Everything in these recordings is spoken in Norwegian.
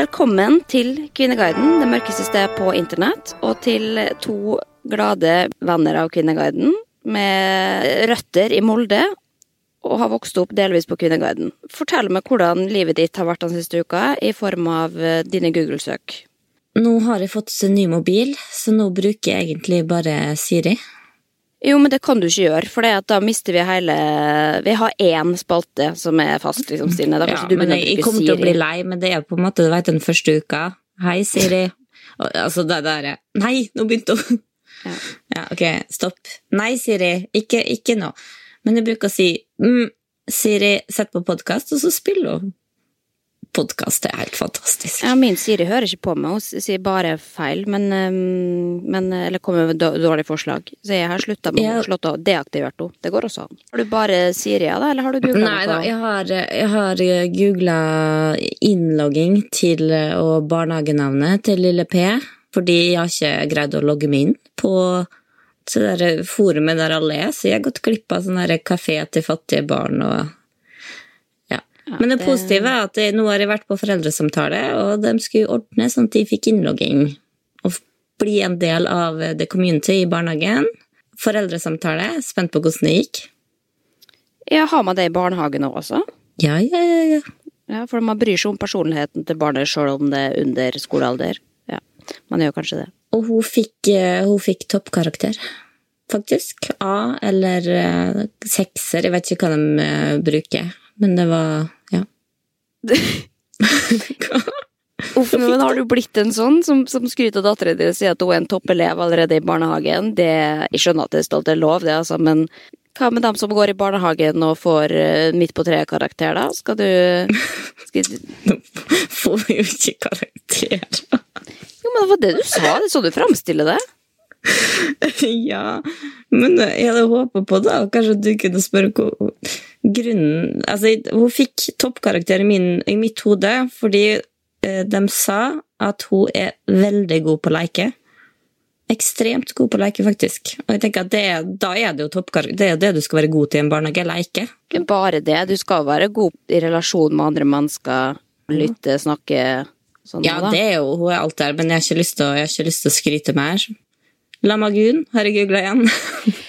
Velkommen til Kvinneguiden, det mørkeste sted på internett, og til to glade venner av Kvinneguiden med røtter i Molde og har vokst opp delvis på Kvinneguiden. Fortell meg hvordan livet ditt har vært den siste uka i form av eh, dine Google-søk. Nå har jeg fått ny mobil, så nå bruker jeg egentlig bare Siri. Jo, men det kan du ikke gjøre, for da mister vi hele Vi har én spalte som er fast, liksom, Stine. Da Ja, du men jeg, jeg kommer til å bli lei, men det er på en måte, du vet, den første uka. Hei, Siri. Altså, det der er Nei, nå begynte hun! Ja. Ja, ok, stopp. Nei, Siri, ikke, ikke nå. Men jeg bruker å si mm, Siri, sett på podkast, og så spiller hun podkast. Det er helt fantastisk. Ja, min Siri hører ikke på meg, hun sier bare feil, men, um, men Eller kommer med dårlige forslag. Så jeg har slutta med Ja. å slått deaktivert henne. Det går også an. Har du bare Siri, ja, da, eller har du googla Nei da, jeg har, jeg har googla innlogging til og barnehagenavnet til lille P, fordi jeg har ikke greid å logge meg inn på så det der forumet der alle er, så jeg har gått glipp av sånn kafé til fattige barn og ja. Men det det- positive er at nå har jeg vært på foreldresamtale, og de skulle ordne sånn at de fikk innlogging og bli en del av the community i barnehagen. Foreldresamtale, spent på hvordan det gikk. Ja, har man det i barnehagen òg også? Ja, ja, ja, ja. For man bryr seg om personligheten til barnet sjøl om det er under skolealder. Ja, man gjør kanskje det. Og hun fikk, eh, hun fikk toppkarakter, faktisk. A eller eh, sekser, jeg vet ikke hva de eh, bruker. Men det var Ja. Uff, men har du blitt en sånn som, som skryter av dattera di og sier at hun er en toppelev allerede i barnehagen? Det, jeg skjønner at det er stolt er lov, det, altså, men hva med dem som går i barnehagen og får eh, midt på treet-karakter, da? Skal du skal, Nå får vi jo ikke karakter. Jo, men det var det du sa, det er så du framstiller det. ja, men jeg hadde håpa på da, kanskje du kunne spørre hva grunnen Altså, hun fikk toppkarakter i, min, i mitt hode fordi eh, de sa at hun er veldig god på å leke. Ekstremt god på å leke, faktisk. Og jeg tenker at det, da er det jo toppkarakter. Det er det du skal være god til i en barnehage, leke. Ikke bare det, du skal være god i relasjon med andre mennesker, lytte, snakke sånn. Ja, da. det er jo, hun er alt der, men jeg har ikke lyst til å, skryte mer. Lamagun har jeg googla igjen.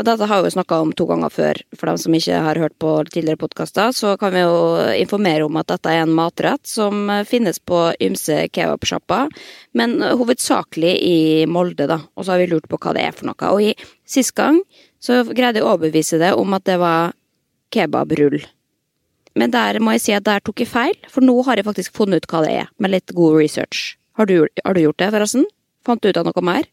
dette har vi jo snakka om to ganger før, for dem som ikke har hørt på tidligere podkaster, så kan vi jo informere om at dette er en matrett som finnes på ymse kebabsjapper, men hovedsakelig i Molde, da. Og så har vi lurt på hva det er for noe. Og i sist gang så greide jeg å overbevise det om at det var kebabrull. Men der må jeg si at der tok jeg feil, for nå har jeg faktisk funnet ut hva det er, med litt god research. Har du, har du gjort det, forresten? Fant du ut av noe mer?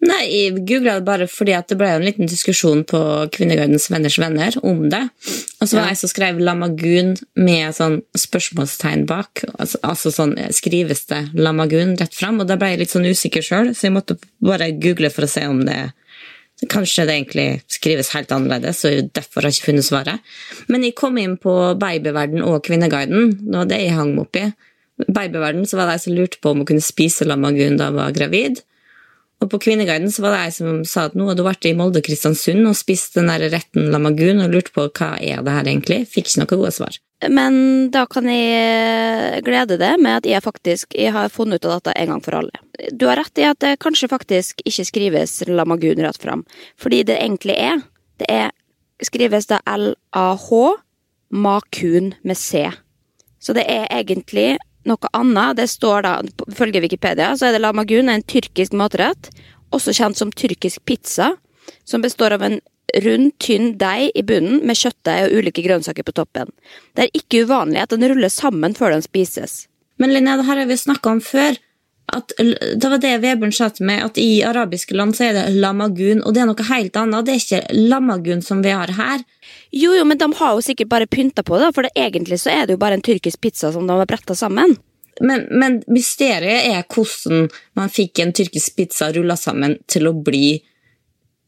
Nei, jeg googla det bare fordi at det ble en liten diskusjon på Kvinnegardens venners venner om det. Og så var det Ja. jeg som skrev Lamagun med sånn spørsmålstegn bak. Altså, altså sånn skrives det Lamagun rett fram, og da ble jeg litt sånn usikker sjøl, så jeg måtte bare google for å se om det Kanskje det egentlig skrives helt annerledes, og derfor har jeg ikke funnet svaret. Men jeg kom inn på babyverden og Kvinneguiden. Det var det jeg hang meg opp i. Babyverden så var det jeg som lurte på om hun kunne spise lamagun da hun var gravid. Og på Kvinneguiden så var det jeg som sa at nå hadde hun vært i Molde og Kristiansund og spist den der retten lamagun og lurte på hva er det her egentlig. Fikk ikke noe gode svar. Men da kan jeg glede deg med at jeg faktisk jeg har funnet ut av dette en gang for alle. Du har rett i at det kanskje faktisk ikke skrives Lamagun rett fram. Fordi det egentlig er, det er skrives da L-A-H, Makun med C. Så det er egentlig noe annet. Det står da, ifølge Wikipedia, så er det lamagun en tyrkisk matrett, også kjent som tyrkisk pizza, som består av en rund, tynn deig i bunnen med kjøttdeig og ulike grønnsaker på toppen. Det er ikke uvanlig at den ruller sammen før den spises. Men Linnea, det her har vi snakka om før. At, det var det Vebjørn sa til meg, at i arabiske land så er det lamagun, og det er noe helt annet. Det er ikke lamagun som vi har her. Jo, jo, men de har jo sikkert bare pynta på det, for det, egentlig så er det jo bare en tyrkisk pizza som de har bretta sammen. Men, men mysteriet er hvordan man fikk en tyrkisk pizza rulla sammen til å bli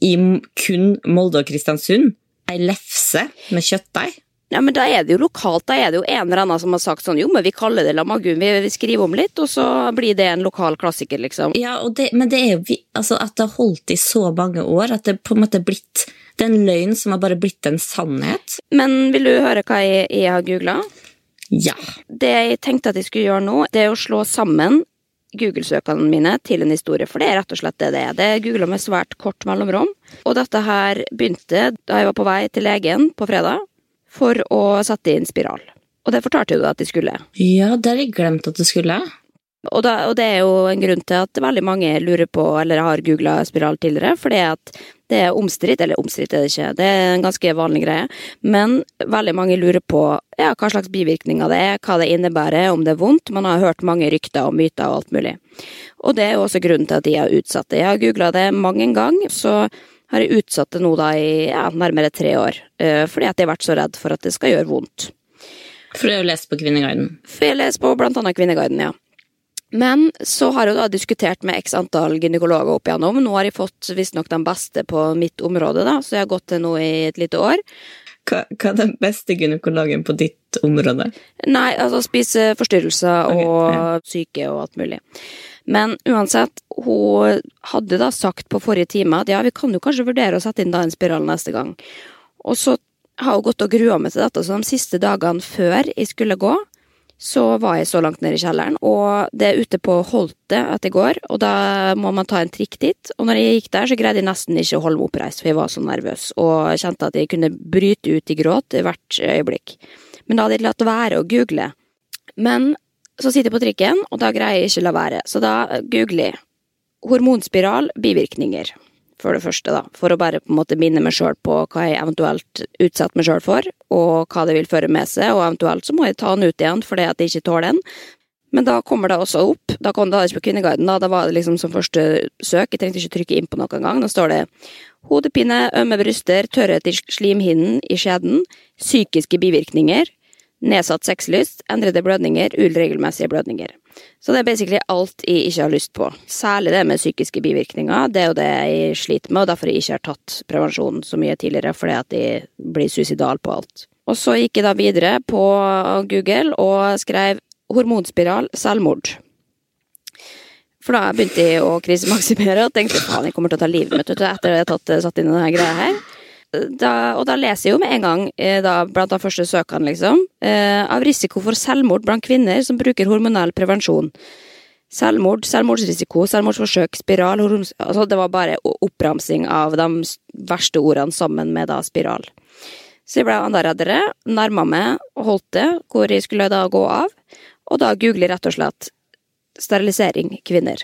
i kun Molde og Kristiansund. Ei lefse med kjøttdeig. Ja, men da er det jo lokalt. Da er det jo en eller annen som har sagt sånn jo, men vi kaller det lamagun, vi, vi skriver om litt, og så blir det en lokal klassiker, liksom. Ja, det, men det er jo altså, at det har holdt i så mange år, at det på en måte er blitt Det er en løgn som har bare blitt en sannhet. Men vil du høre hva jeg, jeg har googla? Ja. Det jeg tenkte at jeg skulle gjøre nå, det er å slå sammen Google-søkene mine til en historie, for det er rett og slett det det er. Det googla med svært kort mellomrom. Og dette her begynte da jeg var på vei til legen på fredag for å sette inn spiral. Og det fortalte du at de skulle. Ja, det har jeg glemt at det skulle. Og, da, og det er jo en grunn til at veldig mange lurer på, eller har googla spiral tidligere, fordi at det er omstridt, eller omstridt er det ikke, det er en ganske vanlig greie, men veldig mange lurer på ja, hva slags bivirkninger det er, hva det innebærer, om det er vondt, man har hørt mange rykter og myter og alt mulig. Og det er jo også grunnen til at de har utsatt det. Jeg har googla det mange ganger, så har jeg utsatt det nå da i ja, nærmere tre år, eh, fordi at jeg har vært så redd for at det skal gjøre vondt. For du har lest på Kvinneguiden. For jeg leser på blant annet Kvinneguiden, ja. Men så har jeg da diskutert med x antall gynekologer opp igjennom. Nå har jeg fått visstnok den beste på mitt område, da, så jeg har gått til nå i et lite år. Hva, hva er den beste gynekologen på ditt område? Nei, altså spiseforstyrrelser okay, og ja. syke og alt mulig. Men uansett, hun hadde da sagt på forrige time at ja, vi kan jo kanskje vurdere å sette inn da en spiral neste gang. Og så har hun gått og grua meg til dette, så de siste dagene før jeg skulle gå, så var jeg så langt nede i kjelleren, og det er ute på Holte at jeg går, og da må man ta en trikk dit. Og når jeg gikk der, så greide jeg nesten ikke å holde meg oppreist, for jeg var så nervøs, og kjente at jeg kunne bryte ut i gråt hvert øyeblikk. Men da hadde jeg latt være å google. Men så sitter jeg på trikken, og da greier jeg ikke å la være. Så da googler jeg hormonspiral, bivirkninger, for det første, da. For å bare på en måte minne meg sjøl på hva jeg eventuelt utsetter meg sjøl for, og hva det vil føre med seg, og eventuelt så må jeg ta den ut igjen fordi at jeg ikke tåler den. Men da kommer det også opp, da kom det ikke på Kvinneguiden, da, da var det liksom som første søk, jeg trengte ikke trykke inn på noe engang, da står det hodepine, ømme bryster, tørrhet i slimhinnen i skjeden, psykiske bivirkninger, nedsatt sexlyst, endrede blødninger, uregelmessige blødninger. Så det er basically alt jeg ikke har lyst på. Særlig det med psykiske bivirkninger. Det er jo det jeg sliter med, og derfor jeg ikke har tatt prevensjon så mye tidligere, fordi at jeg blir suicidal på alt. Og så gikk jeg da videre på Google og skrev hormonspiral selvmord. For da begynte jeg å krisemaksimere og tenkte faen, jeg kommer til å ta livet mitt etter at jeg har tatt, satt inn denne greia her. Da, og da leser jeg jo med en gang, eh, da, blant de første søkene, liksom, eh, av risiko for selvmord blant kvinner som bruker hormonell prevensjon. Selvmord, selvmordsrisiko, selvmordsforsøk, spiral altså Det var bare oppramsing av de verste ordene sammen med da spiral. Så jeg ble enda reddere, nærma meg og holdt det, hvor jeg skulle da gå av, og da googler jeg rett og slett sterilisering kvinner.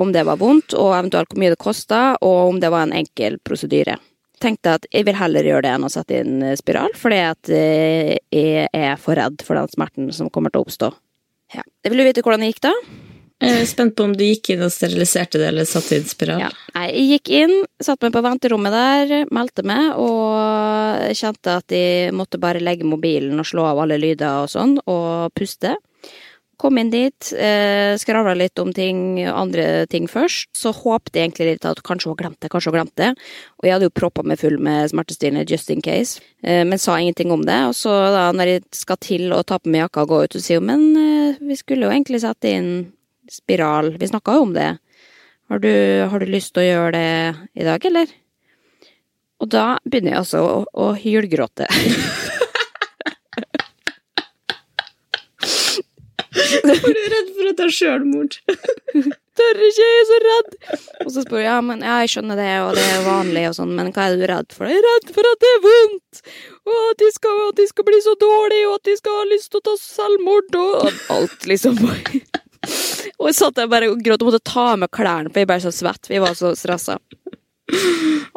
Om det var vondt, og eventuelt hvor mye det kosta, og om det var en enkel prosedyre. Tenkte at jeg vil heller gjøre det enn å sette inn eh, spiral, fordi at eh, jeg er for redd for den smerten som kommer til å oppstå. Ja. Jeg vil du vite hvordan det gikk da. Jeg er spent på om du gikk inn og steriliserte det, eller satte inn spiral. Ja. Nei, jeg gikk inn, satte meg på venterommet der, meldte meg, og kjente at jeg måtte bare legge mobilen og slå av alle lyder og sånn, og puste. Kom inn dit, eh, skravla litt om ting, andre ting først. Så håpte jeg egentlig litt at kanskje hun glemte det, kanskje hun glemte det. Og jeg hadde jo proppa meg full med smertestillende just in case, eh, men sa ingenting om det. Og så da når jeg skal til å ta på meg jakka og gå ut, og sier hun men eh, vi skulle jo egentlig sette inn spiral, vi snakka jo om det. Har du, har du lyst til å gjøre det i dag, eller? Og da begynner jeg altså å, å hylgråte. Er du redd for å ta sjølmord? Tør ikke, jeg er så redd! Og så spør jeg ja, men ja, jeg skjønner det, og det er vanlig og sånn, men hva er du redd for? Jeg er redd for at det er vondt! Og at de skal, at de skal bli så dårlige, og at de skal ha lyst til å ta selvmord, og alt, liksom. Og jeg satt der bare og gråt og måtte ta av meg klærne, for jeg ble så svett. Vi var så stressa.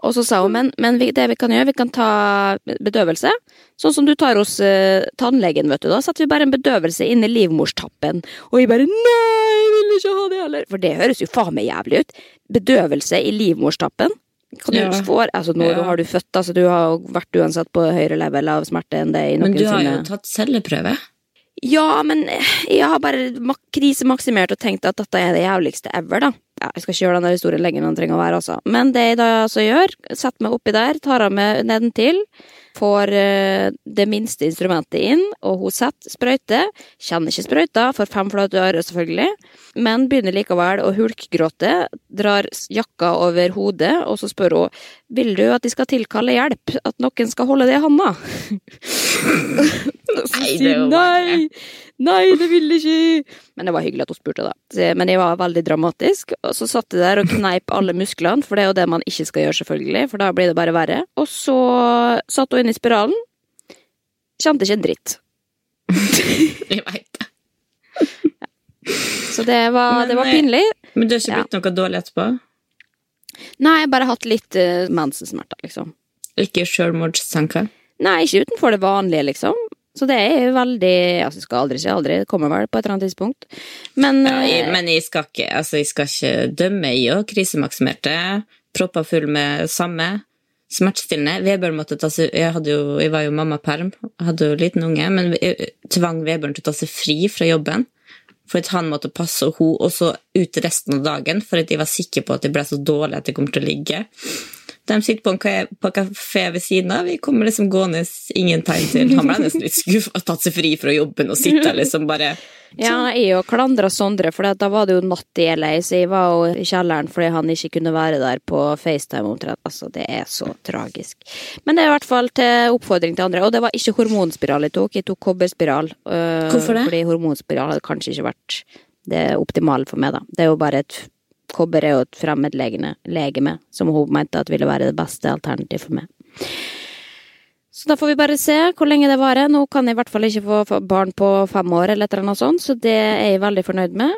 Og så sa hun men, men vi, det vi kan gjøre, vi kan ta bedøvelse. Sånn som du tar hos uh, tannlegen, vet du. Da satte vi bare en bedøvelse inn i livmorstappen. Og jeg bare nei, jeg vil ikke ha det heller. For det høres jo faen meg jævlig ut. Bedøvelse i livmorstappen. Kan du Ja. få, altså Nå Ja. har du født, altså du har vært uansett på høyere level av smerte enn det i Men du har jo noensinne. tatt celleprøve. Ja, men jeg har bare mak- krisemaksimert og tenkt at dette er det jævligste ever, da. Ja, jeg skal ikke gjøre denne historien lenger enn den trenger å være, altså. Men det jeg da altså gjør, setter meg oppi der, tar av meg nedentil, får eh, det minste instrumentet inn, og hun setter sprøyte. Kjenner ikke sprøyta, får fem flate øre, selvfølgelig, men begynner likevel å hulkgråte, drar jakka over hodet, og så spør hun vil du at de skal tilkalle hjelp, at noen skal holde det i handa? Og så sier er nei, nei, det vil jeg ikke. Men det var hyggelig at hun spurte, da. Så- Men jeg var veldig dramatisk. Og så satt jeg der og kneip alle musklene, for det er jo det man ikke skal gjøre, selvfølgelig, for da blir det bare verre. Og så satt hun inn i spiralen. Kjente ikke en dritt. Jeg vet det. Så det var, Men, det var eh, pinlig. Men du har ikke Ja. blitt noe dårlig etterpå? Nei, jeg bare hatt litt uh, mensensmerter, liksom. Ikke sjølmordstanker? Nei, ikke utenfor det vanlige, liksom. Så det er jo veldig Altså, jeg skal aldri si aldri, det kommer vel på et eller annet tidspunkt. Men Ja, jeg, eh, men jeg skal ikke, altså, jeg skal ikke dømme. Jeg òg krisemaksimerte. Propper full med samme. Smertestillende. Vebjørn måtte ta seg Jeg, jo, jeg var jo mammaperm, hadde jo liten unge, men jeg tvang Vebjørn til å ta seg fri fra jobben. For at han måtte passe henne også ut resten av dagen, for at jeg var sikker på at jeg ble så dårlig at jeg kom til å ligge. De sitter på en på kafé ved siden av, vi kommer liksom gående, ingen tegn til. Han ble nesten litt skuffa, tatt seg fri fra jobben og sitte liksom bare Ja, jeg og klandra Sondre, for da var det jo natt i LA, så jeg var jo i kjelleren fordi han ikke kunne være der på FaceTime omtrent. Altså, det er så tragisk. Men det er i hvert fall til oppfordring til andre. Og det var ikke hormonspiral jeg tok, jeg tok kobberspiral. øh, Hvorfor det? Fordi hormonspiral hadde kanskje ikke vært det optimale for meg, da. Det er jo bare et Kobber er jo et fremmedlegeme, legeme, som hun mente at ville være det beste alternativet for meg. Så da får vi bare se hvor lenge det varer. Nå kan jeg i hvert fall ikke få barn på fem år, eller et eller annet sånt, så det er jeg veldig fornøyd med.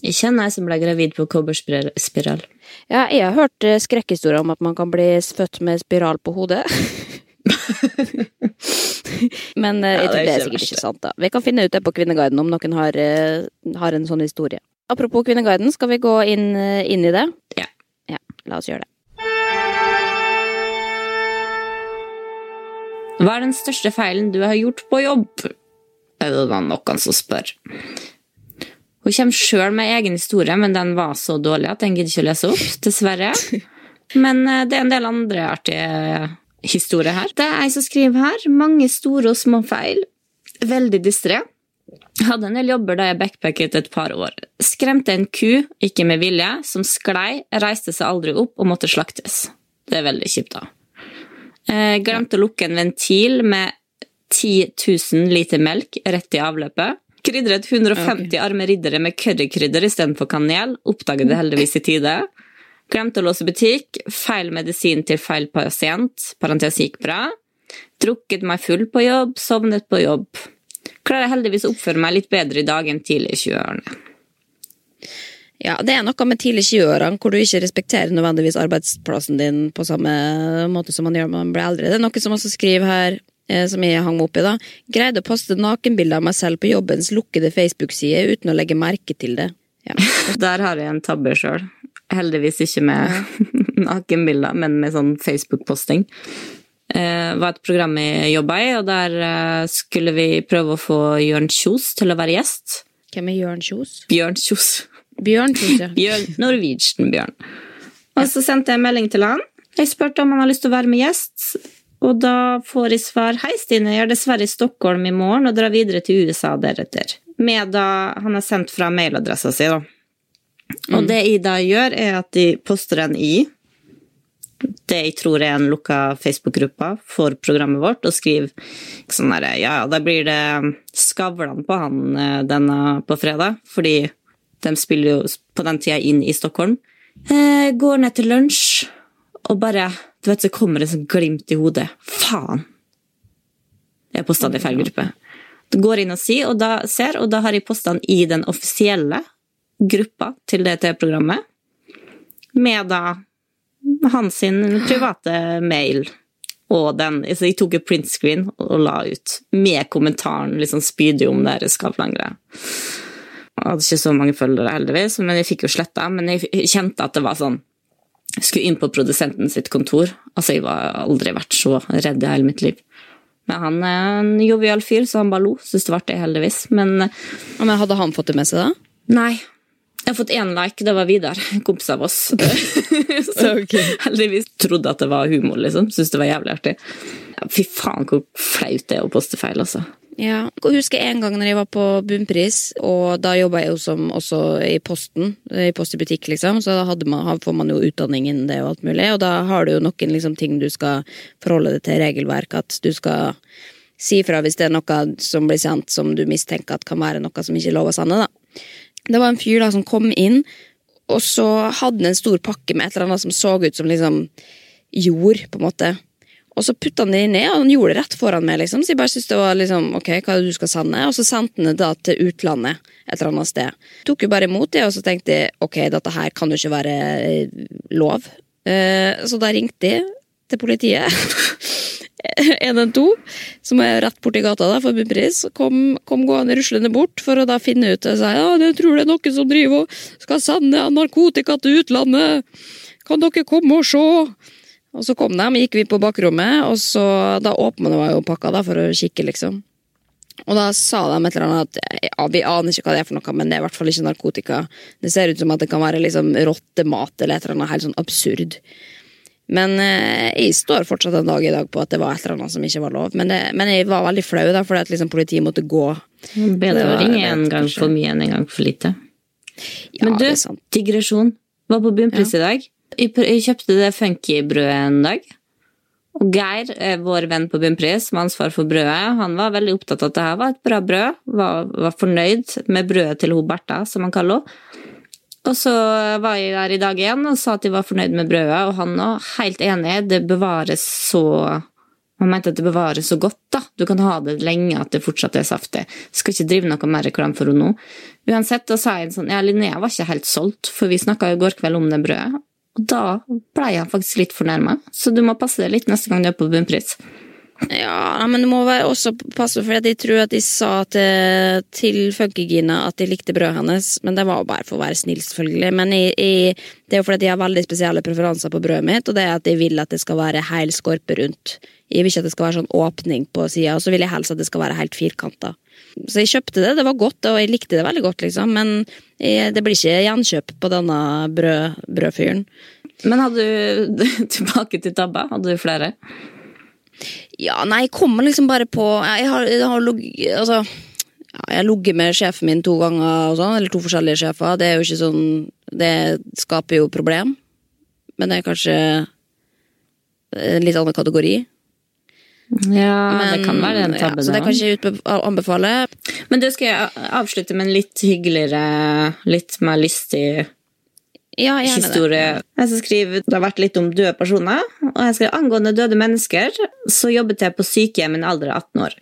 Ikke en jeg som ble gravid på kobberspiral. Ja, jeg har hørt eh, skrekkhistorier om at man kan bli født med spiral på hodet. Men eh, Ja, jeg tror det er det er sikkert ikke sant, da. Vi kan finne ut det på Kvinneguiden om noen har, eh, har en sånn historie. Apropos Kvinneguiden, skal vi gå inn, eh, inn i det? Ja. Ja, la oss gjøre det. Hva er den største feilen du har gjort på jobb? Er det da noen som spør. Hun kommer sjøl med egen historie, men den var så dårlig at den gidder ikke å lese opp, dessverre. Men eh, det er en del andre artige historier her. Det er ei som skriver her. Mange store og små feil. Veldig distré. Hadde en del jobber da jeg backpacket et par år. Skremte en ku, ikke med vilje, som sklei, reiste seg aldri opp og måtte slaktes. Det er veldig kjipt, da. Eh, glemte å lukke en ventil med 10 000 liter melk rett i avløpet. Krydret 150 arme riddere med currykrydder istedenfor kanel. Oppdaget det heldigvis i tide. Glemte å låse butikk. Feil medisin til feil pasient. Parentes gikk bra. Drukket meg full på jobb. Sovnet på jobb. Klarer jeg heldigvis å oppføre meg litt bedre i dag enn tidlig i 20-årene. Ja, det er noe med tidlig 20-årene hvor du ikke respekterer nødvendigvis arbeidsplassen din på samme måte som man gjør når man blir eldre. Det er noe som også skriver her, eh, som jeg hang meg opp i, da. Greide å poste nakenbilder av meg selv på jobbens lukkede Facebook-side uten å legge merke til det. Ja. Der har jeg en tabbe sjøl. Heldigvis ikke med nakenbilder, men med sånn Facebook-posting. Det var et program jeg jobba i, og der eh, skulle vi prøve å få Jørn Kjos til å være gjest. Hvem er Jørn Kjos? Bjørn Kjos. Bjørn Kjos, ja. Bjørn, Norwegian-Bjørn. Og så sendte jeg en melding til han. Jeg spurte om han har lyst til å være med gjest, og da får jeg svar Hei, Stine, jeg er dessverre i Stockholm i morgen og drar videre til USA deretter. Med da han har sendt fra mailadressa si, da. Og det jeg da gjør, er at de poster en i det jeg tror er en lukka Facebook-gruppe for programmet vårt, og skriver sånn derre Ja, ja, da blir det Skavlan på han eh, denne på fredag, fordi de spiller jo på den tida inn i Stockholm. Jeg går ned til lunsj, og bare Du vet, så kommer det sånn glimt i hodet. Faen! Jeg posta det i feil gruppe. Du går inn og, si, og da, ser, og da har jeg posta den i den offisielle gruppa til det TV-programmet, med da hans sin private mail. Og den, så jeg tok et printscreen og la ut, med kommentaren liksom spydig om det Skavlan-greia. Jeg hadde ikke så mange følgere, heldigvis, men jeg fikk jo sletta. Men jeg kjente at det var sånn Jeg skulle inn på produsenten sitt kontor. Altså, jeg har aldri vært så redd i hele mitt liv. Men han er en jovial fyr, så han bare lo. Syns det var artig, heldigvis. Men Men hadde han fått det med seg, da? Nei. Jeg har fått én like, det var Vidar, kompis av oss. Så heldigvis trodde at det var humor, liksom. Syntes det var jævlig artig. Ja, fy faen hvor flaut det er å poste feil, altså. Ja. Jeg husker en gang når jeg var på Bunnpris, og da jobba jeg jo som også i Posten, i Post i butikk, liksom, så da man, får man jo utdanning innen det og alt mulig, og da har du jo noen liksom, ting du skal forholde deg til regelverk, at du skal si fra hvis det er noe som blir sendt som du mistenker at kan være noe som ikke er lov å sende, da. Det var en fyr da som kom inn, og så hadde han en stor pakke med et eller annet som så ut som liksom jord, på en måte. Og så putta han det ned, og han gjorde det rett foran meg. liksom, Så jeg bare syntes det var liksom, ok, hva er det du skal sende? Og så sendte han det da til utlandet et eller annet sted. Tok jo bare imot det, og så tenkte jeg ok, dette her kan jo ikke være eh, lov. Eh, så da ringte jeg til politiet. 112, som er rett borti gata der for bunnpris, kom, kom gående ruslende bort for å da finne ut og si ja, jeg tror det er noen som driver og skal sende narkotika til utlandet. Kan dere komme og se? Og så kom de, gikk vi på bakrommet, og så da åpna jo pakka da, for å kikke, liksom. Og da sa de et eller annet at ja, vi aner ikke hva det er for noe, men det er i hvert fall ikke narkotika. Det ser ut som at det kan være liksom rottemat eller et eller annet helt sånn absurd. Men eh, jeg står fortsatt en dag i dag på at det var et eller annet som ikke var lov. Men, det, men jeg var veldig flau, da, fordi at liksom politiet måtte gå. Bedre å ringe en gang kanskje. for mye enn en gang for lite. Ja, Men du, digresjon. Var på bunnpris i dag. Jeg, jeg kjøpte det funky-brødet en dag. Og Geir, eh, vår venn på bunnpris, med ansvar for brødet, han var veldig opptatt av at det her var et bra brød. Var, var fornøyd med brødet til hun Bertha, som han kaller henne. Og så var jeg der i dag igjen og sa at jeg var fornøyd med brødet, og han òg, helt enig, det bevares så Han mente at det bevares så godt, da. Du kan ha det lenge at det fortsatt er saftig. Skal ikke drive noe mer reklame for henne nå. Uansett, da sa jeg en sånn Ja, Linnea var ikke helt solgt, for vi snakka i går kveld om det brødet. Og da blei han faktisk litt fornærma, så du må passe deg litt neste gang du er på bunnpris. Ja, men du må være også passe, for jeg tror at de sa til, til Funkygina at de likte brødet hennes, men det var jo bare for å være snill, selvfølgelig. Men jeg, jeg, det er jo fordi de har veldig spesielle preferanser på brødet mitt, og det er at jeg vil at det skal være hel skorpe rundt. Jeg vil ikke at det skal være sånn åpning på sida, og så vil jeg helst at det skal være helt firkanta. Så jeg kjøpte det, det var godt, og jeg likte det veldig godt, liksom, men jeg, det blir ikke gjenkjøp på denne brød, brødfyren. Men hadde du tilbake til tabba? Hadde du flere? Ja, nei, jeg kommer liksom bare på Jeg har, jeg har ligget Altså, ja, med sjefen min to ganger, sånn, eller to forskjellige sjefer. Det er jo ikke sånn Det skaper jo problem. Men det er kanskje en litt annen kategori. Ja, det kan være en tabbe. ja, så det kan ikke jeg anbefale. Men det skal jeg avslutte med en litt hyggeligere, litt mer lystig Ja, gjerne historie. Jeg skal skrive, Det har vært litt om døde personer. og jeg skal Angående døde mennesker så jobbet jeg på sykehjem i en alder av 18 år.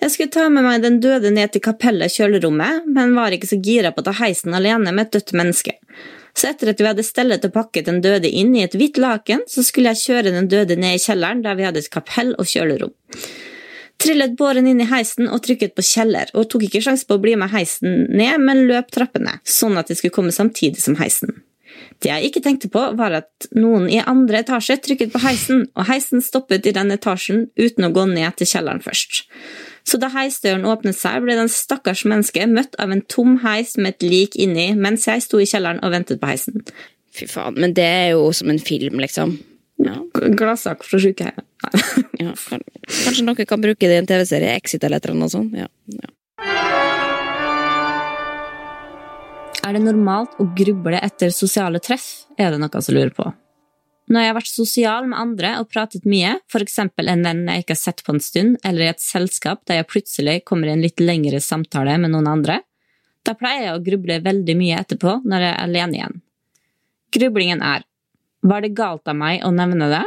Jeg skulle ta med meg den døde ned til kapellet i kjølerommet, men var ikke så gira på å ta heisen alene med et dødt menneske. Så etter at vi hadde stellet og pakket den døde inn i et hvitt laken, så skulle jeg kjøre den døde ned i kjelleren, der vi hadde et kapell og kjølerom. Trillet båren inn i heisen og trykket på kjeller, og tok ikke sjanse på å bli med heisen ned, men løp trappene, sånn at de skulle komme samtidig som heisen. Det jeg ikke tenkte på, var at noen i andre etasje trykket på heisen, og heisen stoppet i den etasjen uten å gå ned til kjelleren først. Så da heisdøren åpnet seg, ble den stakkars mennesket møtt av en tom heis med et lik inni, mens jeg sto i kjelleren og ventet på heisen. Fy faen, men det er jo som en film, liksom. Ja, Gladsak fra sykehjemmet. ja. Kanskje noen kan bruke det i en TV-serie, Exit eller et eller annet sånt. Ja. Ja. Er det normalt å gruble etter sosiale treff, er det noen som lurer på. Når jeg har vært sosial med andre og pratet mye, eksempel en venn jeg ikke har sett på en stund, eller i et selskap der jeg plutselig kommer i en litt lengre samtale med noen andre, da pleier jeg å gruble veldig mye etterpå når jeg er alene igjen. Grublingen er var det galt av meg å nevne det?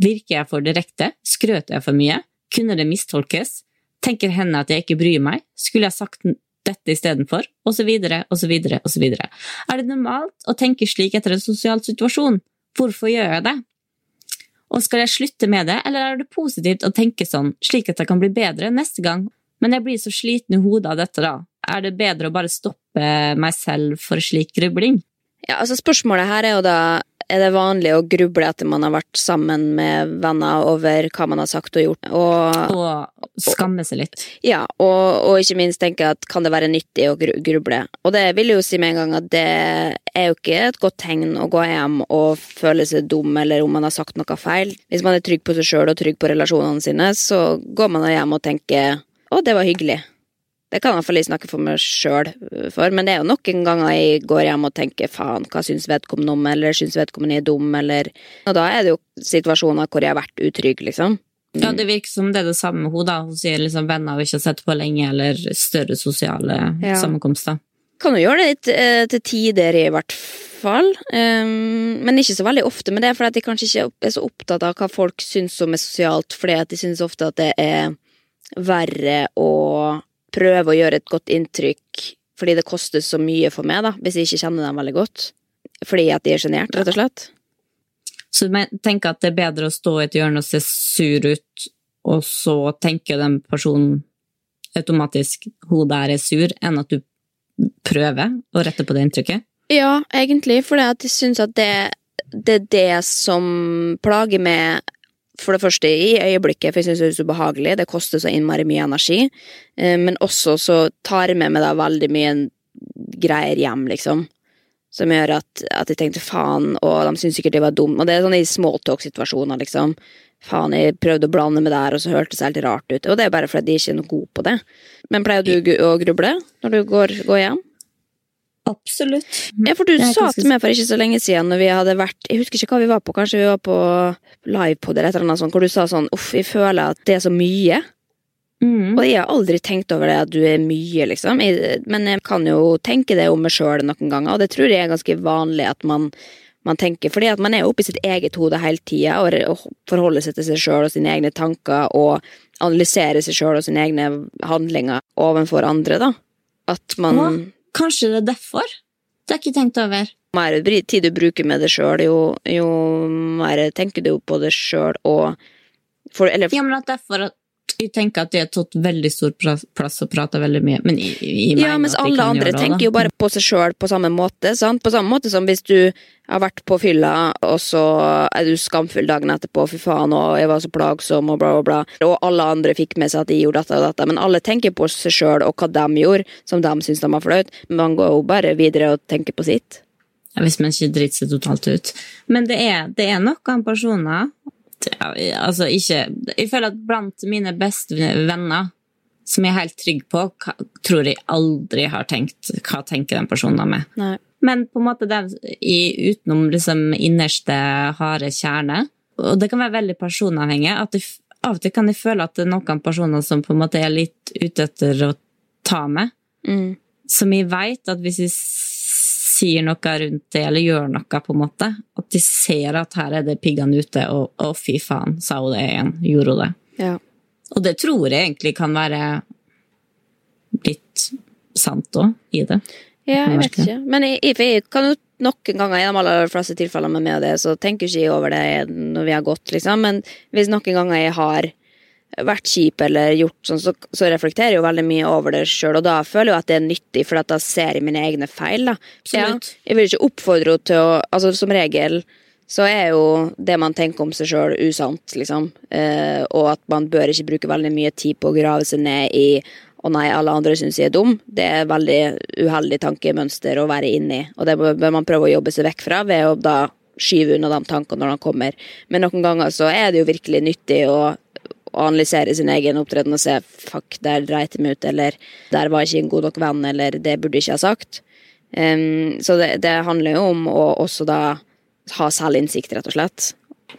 Virker jeg for direkte? Skrøt jeg for mye? Kunne det mistolkes? Tenker henne at jeg ikke bryr meg? Skulle jeg sagt dette istedenfor? Og så videre. Er det normalt å tenke slik etter en sosial situasjon? Hvorfor gjør jeg det? Og skal jeg slutte med det, eller er det positivt å tenke sånn, slik at jeg kan bli bedre neste gang? Men jeg blir så sliten i hodet av dette, da. Er det bedre å bare stoppe meg selv for slik grubling? Ja, altså Spørsmålet her er jo da er det vanlig å gruble etter man har vært sammen med venner over hva man har sagt og gjort. Og, Og skamme seg litt. ja, og, og ikke minst tenke at kan det være nyttig å gruble. Og det vil jeg jo si med en gang at det er jo ikke et godt tegn å gå hjem og føle seg dum eller om man har sagt noe feil. Hvis man er trygg på seg sjøl og trygg på relasjonene sine, så går man hjem og tenker å, det var hyggelig. Det kan i hvert fall snakke for meg sjøl for, men det er jo noen ganger jeg går hjem og tenker faen, hva syns vedkommende om, eller syns vedkommende er dum, eller Og da er det jo situasjoner hvor jeg har vært utrygg, liksom. Ja, Det virker som det er det samme med henne. da. Hun sier liksom venner vi ikke har sett på lenge, eller større sosiale Ja. sammenkomster. Kan jo gjøre det litt, eh, til tider, i hvert fall. Um, men ikke så veldig ofte. Men det er fordi at de kanskje ikke er så opptatt av hva folk syns som er sosialt, fordi at de syns ofte at det er verre å prøve å gjøre et godt inntrykk fordi det koster så mye for meg, da, hvis jeg ikke kjenner dem veldig godt. Fordi at de er sjenert, rett og slett. Så du tenker at det er bedre å stå i et hjørne og se sur ut, og så tenker den personen automatisk hun der er sur, enn at du prøver å rette på det inntrykket. Ja, egentlig, for jeg syns at det, det er det som plager meg for det første i øyeblikket, for jeg syns det er så ubehagelig. Det koster så innmari mye energi. Eh, Men også så tar jeg med meg da veldig mye greier hjem, liksom. Som gjør at, at jeg tenkte faen, og de syntes sikkert jeg var dum. Og det er sånn i smalltalk-situasjoner, liksom. Faen, jeg prøvde å blande med det her, og så hørtes det helt rart ut. Og det er bare fordi de ikke er noe gode på det. Men pleier du å gruble når du går, går hjem? Absolutt. Ja, for du sa til meg for ikke så lenge siden når vi hadde vært Jeg husker ikke hva vi var på, kanskje vi var på livepod eller et eller annet sånt, hvor du sa sånn uff, jeg føler at det er så mye. Mm. Og jeg har aldri tenkt over det at du er mye, liksom. Jeg, men jeg kan jo tenke det om meg sjøl noen ganger, og det tror jeg er ganske vanlig at man, man tenker. Fordi at man er oppe i sitt eget hode hele tida og, og forholder seg til seg sjøl og sine egne tanker og analyserer seg sjøl og sine egne handlinger overfor andre, da. At man Å, kanskje det er derfor? Det har jeg ikke tenkt over. Jo mer tid du bruker med det sjøl, jo, jo mer tenker du på det sjøl og for, Eller Ja, men at derfor at jeg tenker at det har tatt veldig stor plass og prata veldig mye. Men jeg, jeg Ja, mens alle andre det, tenker jo bare på seg sjøl på samme måte. Sant? På samme måte som hvis du har vært på fylla, og så er du skamfull dagen etterpå, fy faen, og jeg var så plagsom, og bla, bla, bla. Og alle andre fikk med seg at de gjorde dette og dette, men alle tenker på seg sjøl og hva de gjorde, som de syns de var flaut. Men Man går jo bare videre og tenker på sitt. Ja, Hvis man ikke driter seg totalt ut. Men det er, det er noen personer altså ikke, Jeg føler at blant mine beste venner, som jeg er helt trygg på, tror jeg aldri har tenkt hva tenker den personen om meg. Nei. Men på en måte det i, utenom liksom innerste harde kjerne Og det kan være veldig personavhengig. At jeg, av og til kan jeg føle at det er noen personer som på en måte er litt ute etter å ta meg. Mm. Som jeg veit at hvis jeg sier noe rundt det, eller gjør noe, på en måte, at de ser at her er det piggene ute, og å, fy faen, sa hun det igjen. Gjorde hun det? Ja. Og det tror jeg egentlig kan være litt sant òg, i det. Ja, jeg vet ikke. Men jeg, jeg, jeg kan jo noen ganger, i de aller fleste tilfellene med meg og det, så tenker ikke jeg over det når vi har gått, liksom. Men hvis noen ganger jeg har vært kjip eller gjort sånn, så, så reflekterer jeg jo veldig mye over det sjøl, og da føler jeg at det er nyttig, for da ser jeg mine egne feil, da. Ja, jeg vil ikke oppfordre henne til å Altså, som regel så er jo det man tenker om seg sjøl, usant, liksom. Eh, og at man bør ikke bruke veldig mye tid på å grave seg ned i å nei, alle andre syns jeg er dum. Det er et veldig uheldig tankemønster å være inni, og det bør man prøve å jobbe seg vekk fra ved å da skyve unna de tankene når de kommer. Men noen ganger så er det jo virkelig nyttig å, å analysere sin egen opptreden og se fuck, der dreit jeg meg ut, eller der var jeg ikke en god nok venn, eller det burde jeg ikke ha sagt. Um, så det, det handler jo om å også da ha selvinnsikt, rett og slett.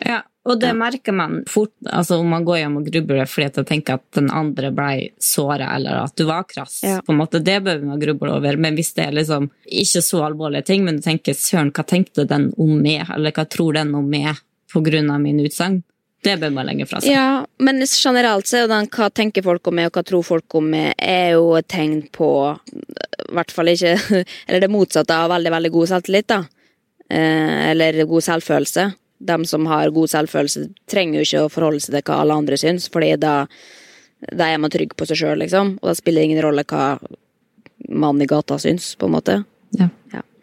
Ja, og det merker man fort altså om man går hjem og grubler fordi at jeg tenker at den andre ble såra, eller at du var krass. Ja. på en måte, Det bør man gruble over. Men hvis det er liksom ikke så alvorlige ting, men du tenker søren, hva tenkte den om meg, eller hva tror den om meg på grunn av mine utsagn, det bør man legge fra seg. Ja, men generelt så er jo hva tenker folk om meg, og hva tror folk om meg, er jo et tegn på i hvert fall ikke Eller det motsatte av veldig, veldig god selvtillit, da. Eh, eller god selvfølelse. De som har god selvfølelse, trenger jo ikke å forholde seg til hva alle andre syns, fordi da, da er man trygg på seg sjøl, liksom. Og da spiller det ingen rolle hva mannen i gata syns, på en måte.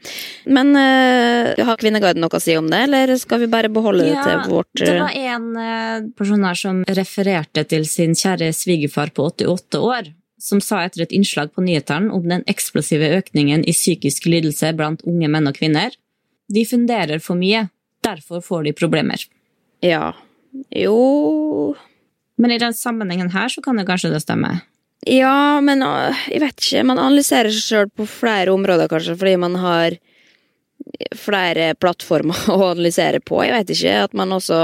Ja. Men uh, har Kvinneguiden noe å si om det, eller skal vi bare beholde det til vårt det eh, var en uh, person her som refererte til sin kjære svigerfar på 88 år, som sa etter et innslag på nyhetene om den eksplosive økningen i psykisk lidelse blant unge menn og kvinner. De funderer for mye, derfor får de problemer. Ja. Jo Men i den sammenhengen her så kan det kanskje det stemme. Ja, men øh, jeg vet ikke. Man analyserer seg sjøl på flere områder, kanskje, fordi man har flere plattformer å analysere på. Jeg vet ikke. At man også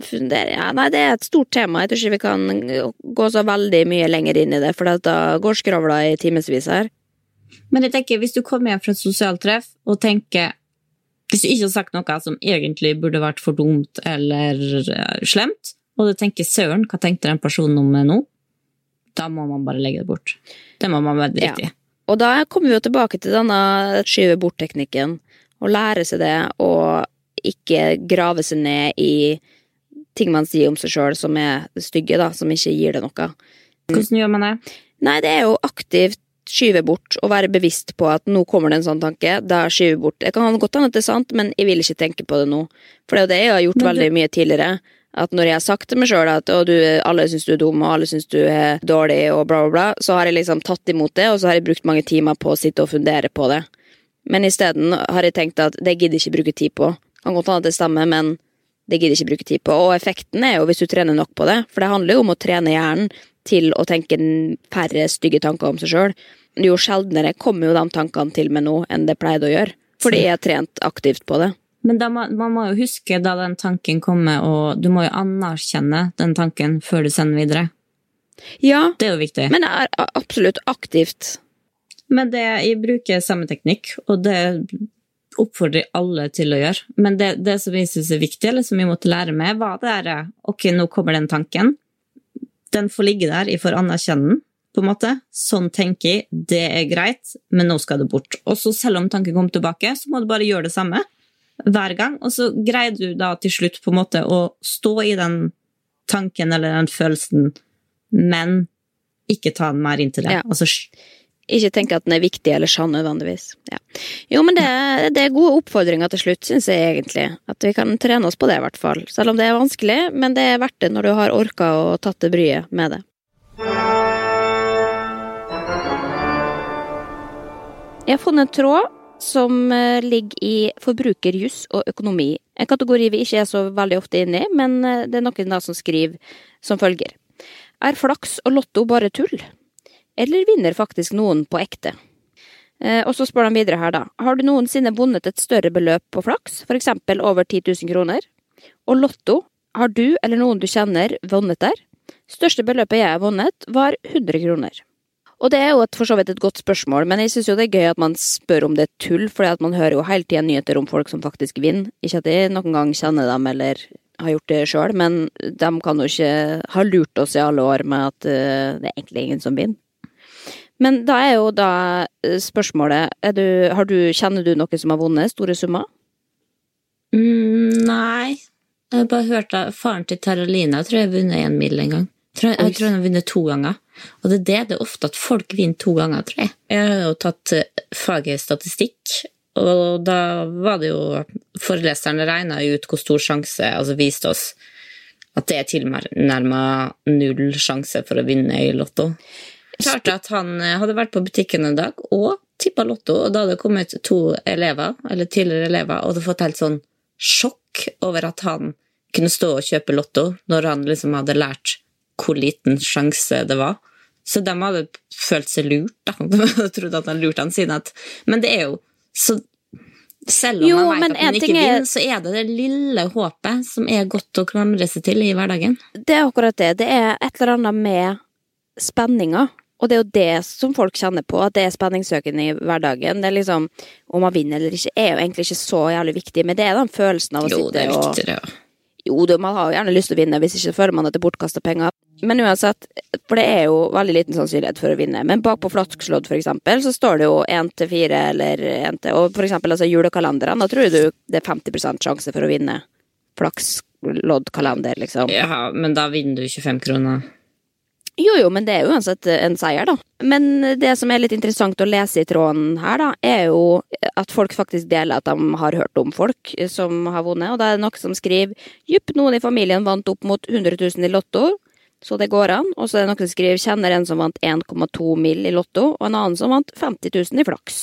funderer ja, Nei, det er et stort tema. Jeg tror ikke vi kan gå så veldig mye lenger inn i det, for da går skravla i timevis her. Men jeg tenker, hvis du kommer hjem fra et sosialt treff og tenker Hvis du ikke har sagt noe som egentlig burde vært for dumt eller eh, slemt, og du tenker 'søren, hva tenkte den personen om nå', da må man bare legge det bort. Det må man være drite i. Og da kommer vi jo tilbake til denne skyve bort-teknikken. Å lære seg det, og ikke grave seg ned i ting man sier om seg sjøl som er stygge, da, som ikke gir det noe. Hvordan gjør man det? Nei, det er jo aktivt skyve bort og være bevisst på at nå kommer det en sånn tanke. Da skyver jeg bort. Det kan godt hende at det er sant, men jeg vil ikke tenke på det nå. For det er jo det jeg har gjort du- veldig mye tidligere. At når jeg har sagt til meg sjøl at du, alle syns du er dum, og alle syns du er dårlig, og bla, bla, bla, så har jeg liksom tatt imot det, og så har jeg brukt mange timer på å sitte og fundere på det. Men isteden har jeg tenkt at det gidder jeg ikke bruke tid på. Kan godt hende at det stemmer, men det gidder jeg ikke bruke tid på. Og effekten er jo hvis du trener nok på det, for det handler jo om å trene hjernen til å tenke færre stygge tanker om seg sjøl. Jo sjeldnere kommer jo de tankene til meg nå enn det pleide å gjøre. Fordi jeg har trent aktivt på det. Men da man må jo huske da den tanken kommer, og du må jo anerkjenne den tanken før du sender videre. Ja, Det er jo viktig. men det er absolutt aktivt. Men det, jeg bruker samme teknikk, og det oppfordrer alle til å gjøre. Men det, det som jeg syns er viktig, eller som jeg måtte lære meg, var det derre Ok, nå kommer den tanken. Den får ligge der, jeg får anerkjenne den, på en måte. Sånn tenker jeg, det er greit, men nå skal det bort. Og så selv om tanken kommer tilbake, så må du bare gjøre det samme hver gang. Og så greier du da til slutt på en måte å stå i den tanken eller den følelsen, men ikke ta den mer inn til det. Ja. Altså, Ikke tenke at den er viktig eller sann nødvendigvis. Ja. Jo, men det, det er gode oppfordringer til slutt, syns jeg egentlig. At vi kan trene oss på det, i hvert fall. Selv om det er vanskelig, men det er verdt det når du har orka og tatt det bryet med det. Jeg har funnet en tråd som eh, ligger i forbrukerjuss og økonomi. En kategori vi ikke er så veldig ofte inne i, men eh, det er noen da som skriver som følger. Er flaks og lotto bare tull? Eller vinner faktisk noen på ekte? Eh, og så spør de videre her, da. Har du noensinne vunnet et større beløp på flaks, for eksempel over 10 000 kroner? Og lotto, har du eller noen du kjenner vunnet der? Største beløpet jeg har vunnet, var 100 kroner. Og det er jo et, for så vidt et godt spørsmål, men jeg syns jo det er gøy at man spør om det er tull, at man hører jo hele tida nyheter om folk som faktisk vinner. Ikke at jeg noen gang kjenner dem eller har gjort det sjøl, men de kan jo ikke ha lurt oss i alle år med at uh, det er egentlig ingen som vinner. Men da er jo da eh, spørsmålet du, du, Kjenner du noen som har vunnet store summer? Mm, nei. Jeg bare hørt at faren til Taralina tror jeg har vunnet én mil en gang. Jeg, tror han har vunnet to ganger. Og det er det det er ofte at folk vinner to ganger, tror jeg. Jeg har jo tatt eh, faget statistikk, og da var det jo Foreleserne regna ut hvor stor sjanse, altså viste oss at det er tilnærma null sjanse for å vinne i Lotto. Klart at han eh, hadde vært på butikken en dag og tippa Lotto, og da hadde det kommet to elever, eller tidligere elever, og hadde fått helt sånn sjokk over at han kunne stå og kjøpe Lotto når han liksom hadde lært hvor liten sjanse det var. Så de hadde følt seg lurt, da. De trodde at han lurte han siden at Men det er jo så Selv om jo, man vet at man ikke er... vinner, så er det det lille håpet som er godt å klamre seg til i hverdagen. Det er akkurat det. Det er et eller annet med spenninga. Og det er jo det som folk kjenner på, at det er spenningssøkende i hverdagen. Det er liksom, Om man vinner eller ikke, er jo egentlig ikke så jævlig viktig, men det er den følelsen av å jo, sitte og Jo, det er viktig, det, ja. Jo, man har jo gjerne lyst til å vinne, hvis ikke føler man at det er bortkasta penger. Men uansett, for det er jo veldig liten sannsynlighet for å vinne. Men bak på flakslodd, for eksempel, så står det jo én til fire eller én til Og for eksempel altså julekalenderen, da tror du det er 50% sjanse for å vinne flaksloddkalender, liksom. Ja, men da vinner du 25 kroner. Jo, jo, men det er uansett en seier, da. Men det som er litt interessant å lese i tråden her, da, er jo at folk faktisk deler at de har hørt om folk som har vunnet, og da er det noen som skriver jupp, noen i familien vant opp mot 100 000 i Lotto, så det går an. Og så er det noen som skriver kjenner en som vant 1,2 mill. i Lotto, og en annen som vant 50 000 i flaks.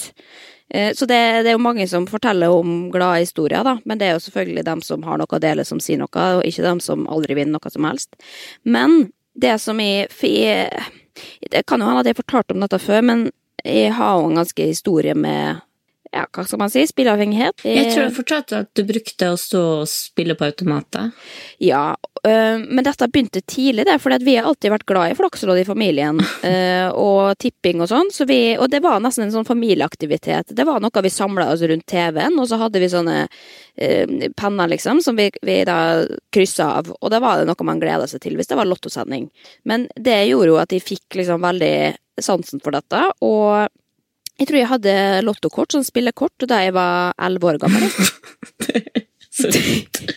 Eh, så det, det, er jo mange som forteller om glade historier, da, men det er jo selvfølgelig dem som har noe å dele, som sier noe, og ikke dem som aldri vinner noe som helst. Men det som jeg, jeg Det kan jo hende at jeg har fortalt om dette før, men jeg har jo en ganske historie med ja, hva skal man si, spilleavhengighet. Jeg tror jeg fortalte at du brukte å stå og spille på automater. Ja, men dette begynte tidlig, det, for vi har alltid vært glad i flakslodd i familien. øh, og tipping og sånn, så og det var nesten en sånn familieaktivitet. Det var noe vi samla oss rundt TV-en, og så hadde vi sånne øh, penner, liksom, som vi, vi da kryssa av. Og da var det noe man gleda seg til hvis det var lottosending. Men det gjorde jo at de fikk liksom veldig sansen for dette, og jeg tror jeg hadde lottokort, sånn spillekort, da jeg var elleve år gammel. det er For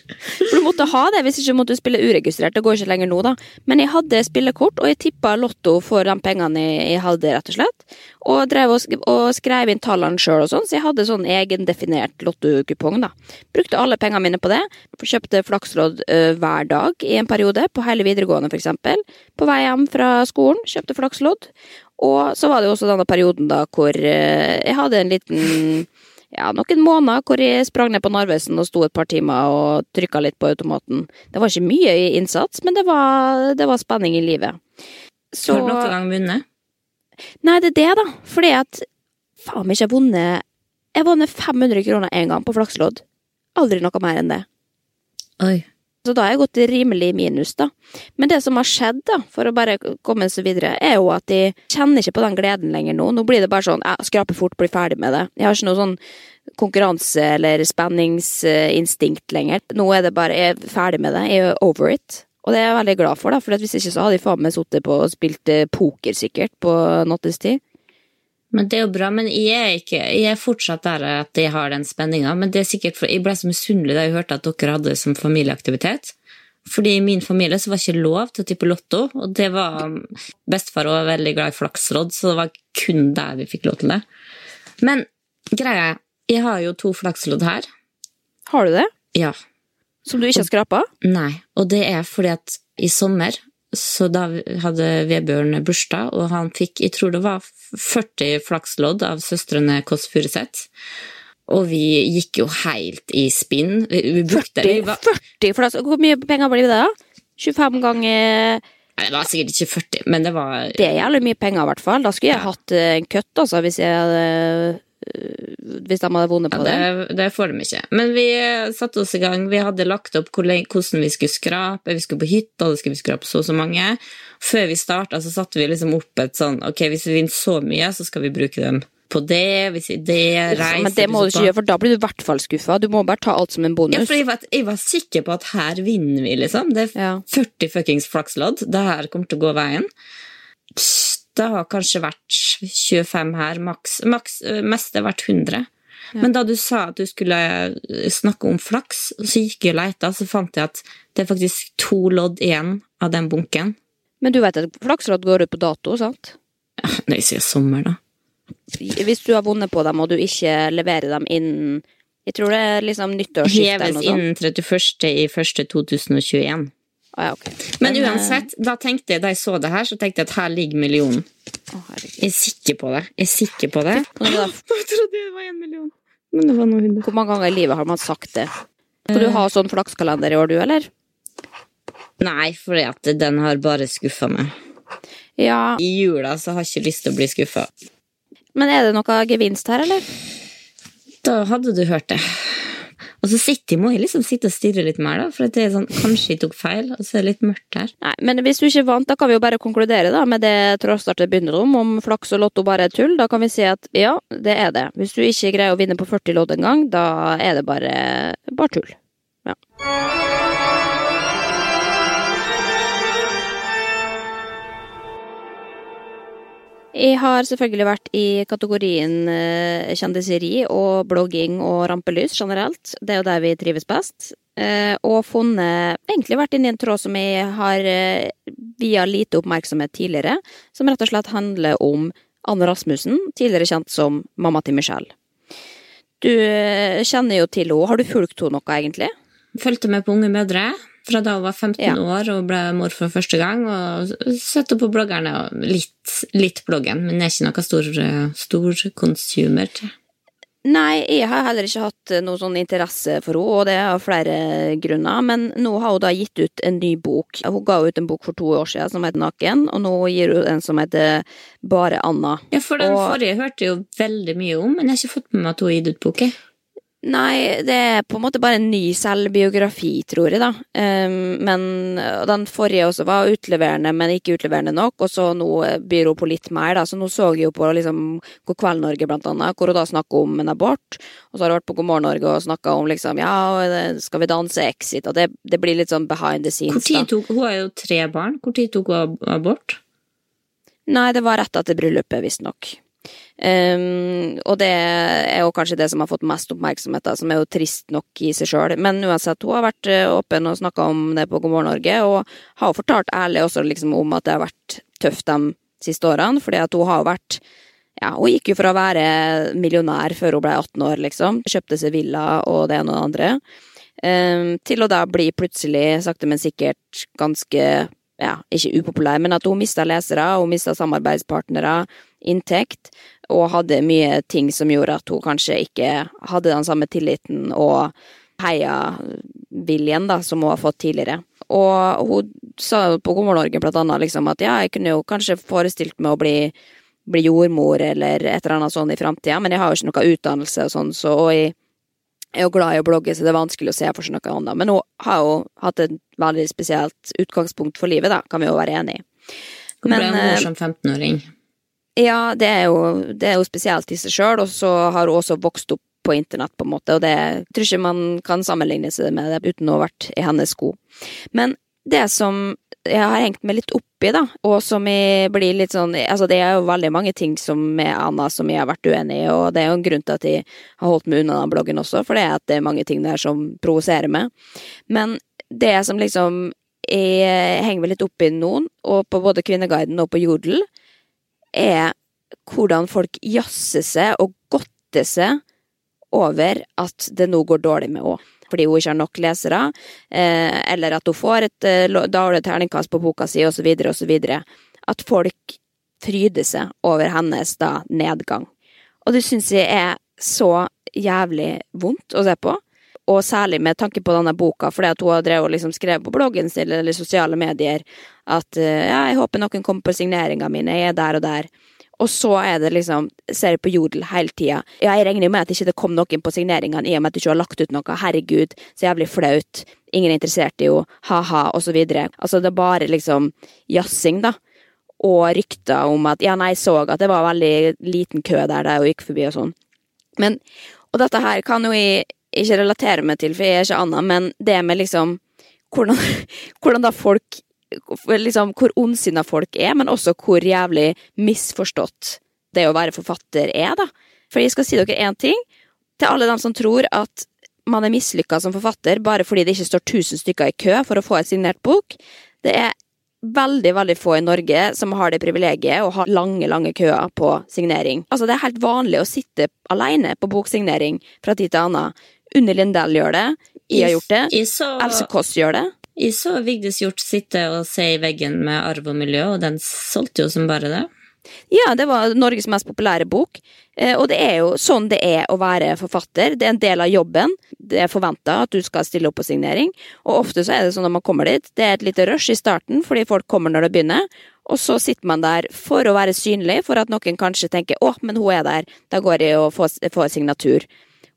måtte ha det, hvis ikke måtte spille uregistrert. Det går ikke lenger nå, da. Men jeg hadde spillekort, og jeg tippa lotto for de pengene jeg hadde, rett og slett. Og drev og, skrev inn tallene sjøl og sånn, så jeg hadde sånn egendefinert lottokupong, da. Brukte alle pengene mine på det. Kjøpte flakslodd uh, hver dag i en periode, på hele videregående for eksempel. På vei hjem fra skolen, kjøpte flakslodd. Og så var det jo også denne perioden da hvor uh, jeg hadde en liten ja, noen måneder hvor jeg sprang ned på Narvesen og sto et par timer og trykka litt på automaten. Det var ikke mye i innsats, men det var, det var spenning i livet. Så Har du noen gang vunnet? Nei, det er det, da. Fordi at faen meg ikke har vunnet Jeg vunnet 500 kroner én gang på flakslodd. Aldri noe mer enn det. Oi. Så da har jeg gått rimelig minus, da. Men det som har skjedd, da, for å bare komme så videre, er jo at de kjenner ikke på den gleden lenger nå. Nå blir det bare sånn jeg skraper fort, blir ferdig med det. Jeg har ikke noe sånn konkurranse- eller spenningsinstinkt lenger. Nå er det bare jeg er ferdig med det. Jeg er over it. Og det er jeg veldig glad for, da, for hvis ikke så hadde jeg faen meg sittet på og spilt eh, poker, sikkert, på nattestid. Men det er jo bra, men jeg er, ikke, jeg er fortsatt der at jeg har den spenninga. Men det er sikkert for jeg ble så misunnelig da jeg hørte at dere hadde det som familieaktivitet. Fordi i min familie så var det ikke lov til å tippe lotto, og det var Bestefar var veldig glad i flakslodd, så det var kun der vi fikk lov til det. Men greia Jeg har jo to flakslodd her. Har du det? Ja. Som du ikke har skrapa? Nei, og det er fordi at i sommer så da hadde Vebjørn bursdag, og han fikk, jeg tror det var 40 flakslodd av søstrene Kåss Furuseth. Og vi gikk jo helt i spinn. Vi brukte 40, var... 40 flakslodd? Hvor mye penger blir det da? 25 ganger Nei, Det var sikkert ikke 40, men det var Det er jævlig mye penger, i hvert fall. Da skulle jeg ja. hatt eh, en kutt, altså, hvis jeg hadde hvis de hadde vunnet på Ja, det. det, det får de ikke. Men vi satte oss i gang. Vi hadde lagt opp hvordan vi skulle skrape. Vi skulle på hytta, det skulle vi skrape så og så mange. Før vi starta, så satte vi liksom opp et sånn Ok, hvis vi vinner så mye, så skal vi bruke dem på det. Hvis vi det reiser Men det må du ikke gjøre, for da blir du i hvert fall skuffa. Du må bare ta alt som en bonus. Ja, for jeg var, jeg var sikker på at her vinner vi, liksom. Det er 40 fuckings flakslodd. Det her kommer til å gå veien. Psst, Det har kanskje vært 25 her, maks. maks mest har vært 100. Men da du sa at du skulle øh, snakke om flaks, så gikk jeg og leita, så fant jeg at det er faktisk to lodd igjen av den bunken. Men du vet at flakslodd går ut på dato, sant? Nei, siden sommer, da. Hvis du har vunnet på dem, og du ikke leverer dem innen Jeg tror det er liksom nyttårsskiftet eller Heves noe sånt. innen 31. i 1. 2021. Ah, ja, okay. Men eh, uansett, da tenkte jeg, da jeg så det her, så tenkte jeg at her ligger millionen. å. Jeg er sikker på det. Jeg er sikker på det. Nå trodde Jeg det var en million. Men det var noe hundre. Hvor mange ganger i livet har man sagt det? Skal du ha sånn flakskalender i år, du, eller? Nei, fordi at den har bare skuffa meg. Ja, I jula så har jeg ikke lyst til å bli skuffa. men er det noe gevinst her, eller? Da hadde du hørt det. Og så sitter, må jeg liksom sitte og stirre litt mer, da, for det er sånn, kanskje jeg tok feil, og så er det litt mørkt her. Nei, men hvis du ikke vant, da kan vi jo bare konkludere da, med det Trådstartet begynner om, om flaks og lotto bare er tull. Da kan vi si at ja, det er det. Hvis du ikke greier å vinne på 40 lodd en gang, da er det bare, bare tull. Ja. Jeg har selvfølgelig vært i kategorien eh, kjendiseri og blogging og rampelys generelt. Det er jo der vi trives best. Eh, og funnet Egentlig vært inne i en tråd som jeg har eh, via lite oppmerksomhet tidligere, som rett og slett handler om Anne Rasmussen, tidligere kjent som mamma til Michelle. Du kjenner jo til henne. Har du fulgt henne noe, egentlig? Fulgte med på Unge mødre fra da hun var 15 Ja. år og ble mor for første gang. Og sett på bloggerne og litt, litt bloggen, men er ikke noen stor, stor consumer til. Nei, jeg har heller ikke hatt noe sånn interesse for henne, og det av flere grunner. Men nå har hun da gitt ut en ny bok. Hun ga ut en bok for to år siden som heter Naken, og nå gir hun en som heter Bare Anna. Ja, for den Og- forrige hørte jeg jo veldig mye om, men jeg har ikke fått med meg at hun har gitt ut bok. Nei, det er på en måte bare en ny selvbiografi, tror jeg, da. Um, men den forrige også var utleverende, men ikke utleverende nok, og så nå byr hun på litt mer, da. Så nå så jeg jo på liksom God kveld Norge, blant annet, hvor hun da snakker om en abort, og så har hun vært på God morgen Norge og snakka om liksom ja, skal vi danse exit, og det, det blir litt sånn behind the scenes, da. tok, hun har jo tre barn. Tid tok hun abort? Nei, det var rett etter bryllupet, visstnok. Um, og det er jo kanskje det som har fått mest oppmerksomhet, da, som er jo trist nok i seg sjøl. Men uansett, hun har vært eh, åpen og snakka om det på God morgen Norge, og har fortalt ærlig også liksom om at det har vært tøft de siste årene, fordi at hun har vært ja, Hun gikk jo fra å være millionær før hun ble 18 år, liksom. Kjøpte seg villa og det ene og det andre. Um, til å da bli plutselig, sakte, men sikkert, ganske ja, ikke upopulær, men at hun mista lesere, hun mista samarbeidspartnere, inntekt, og hadde mye ting som gjorde at hun kanskje ikke hadde den samme tilliten og heiaviljen da, som hun har fått tidligere. Og hun sa på God morgen Norge blant annet liksom at ja, jeg kunne jo kanskje forestilt meg å bli bli jordmor eller et eller annet sånn i framtida, men jeg har jo ikke noe utdannelse og sånn, så og jeg er jo glad i å blogge, så det er vanskelig å se for seg noe annet. Men hun har jo hatt et veldig spesielt utgangspunkt for livet, da, kan vi jo være enig i. Hun ble hun som 15-åring. Ja, det er, jo, det er jo spesielt i seg sjøl, og så har hun også vokst opp på internett, på en måte, og det jeg tror ikke man kan sammenligne seg med det uten å ha vært i hennes sko. Men det som jeg har hengt meg litt opp i, da, og som jeg blir litt sånn Altså, det er jo veldig mange ting som med Anna som jeg har vært uenig i, og det er jo en grunn til at jeg har holdt meg unna den bloggen også, for det er at det er mange ting der som provoserer meg. Men det som liksom jeg henger meg litt opp i noen, og på både Kvinneguiden og på Jodel, er hvordan folk jazzer seg og godter seg over at det nå går dårlig med henne. Fordi hun ikke har nok lesere, eh, eller at hun får et eh, dårlig terningkast på boka si, osv., osv. At folk fryder seg over hennes da nedgang. Og det syns jeg er så jævlig vondt å se på. Og særlig med tanke på denne boka, fordi at hun har drevet og liksom skrevet på bloggen sin eller sosiale medier at eh, ja, jeg håper noen kommer på signeringa mine, jeg er der og der. Og så er det liksom Ser på Jodel hele tida. Ja, jeg regner jo med at ikke det kom noen på signeringene i og med at du ikke har lagt ut noe. Herregud, så jævlig flaut. Ingen er interessert i henne. Ha-ha, og så videre. Altså, det er bare liksom jazzing, da. Og rykter om at Ja, nei, jeg så at det var veldig liten kø der da jeg gikk forbi og sånn. Men Og dette her kan jo jeg ikke relatere meg til, for jeg er ikke Anna, men det med liksom hvordan, hvordan da folk liksom hvor ondsinna folk er, men også hvor jævlig misforstått det å være forfatter er, da. For jeg skal si dere én ting. Til alle dem som tror at man er mislykka som forfatter bare fordi det ikke står 1000 stykker i kø for å få et signert bok. Det er veldig veldig få i Norge som har det privilegiet å ha lange lange køer på signering. Altså Det er helt vanlig å sitte alene på boksignering fra tid til annen. Unni Lindell gjør det. Jeg har gjort det. Else Kåss gjør det. Jeg så Vigdis gjort sitte og se i veggen med arv og miljø, og den solgte jo som bare det. Ja, det var Norges mest populære bok. Eh, og det er jo sånn det er å være forfatter. Det er en del av jobben. Det er forventa at du skal stille opp på signering. Og ofte så er det sånn når man kommer dit, det er et lite rush i starten fordi folk kommer når det begynner. Og så sitter man der for å være synlig, for at noen kanskje tenker 'å, men hun er der', da går jeg og får, får signatur'.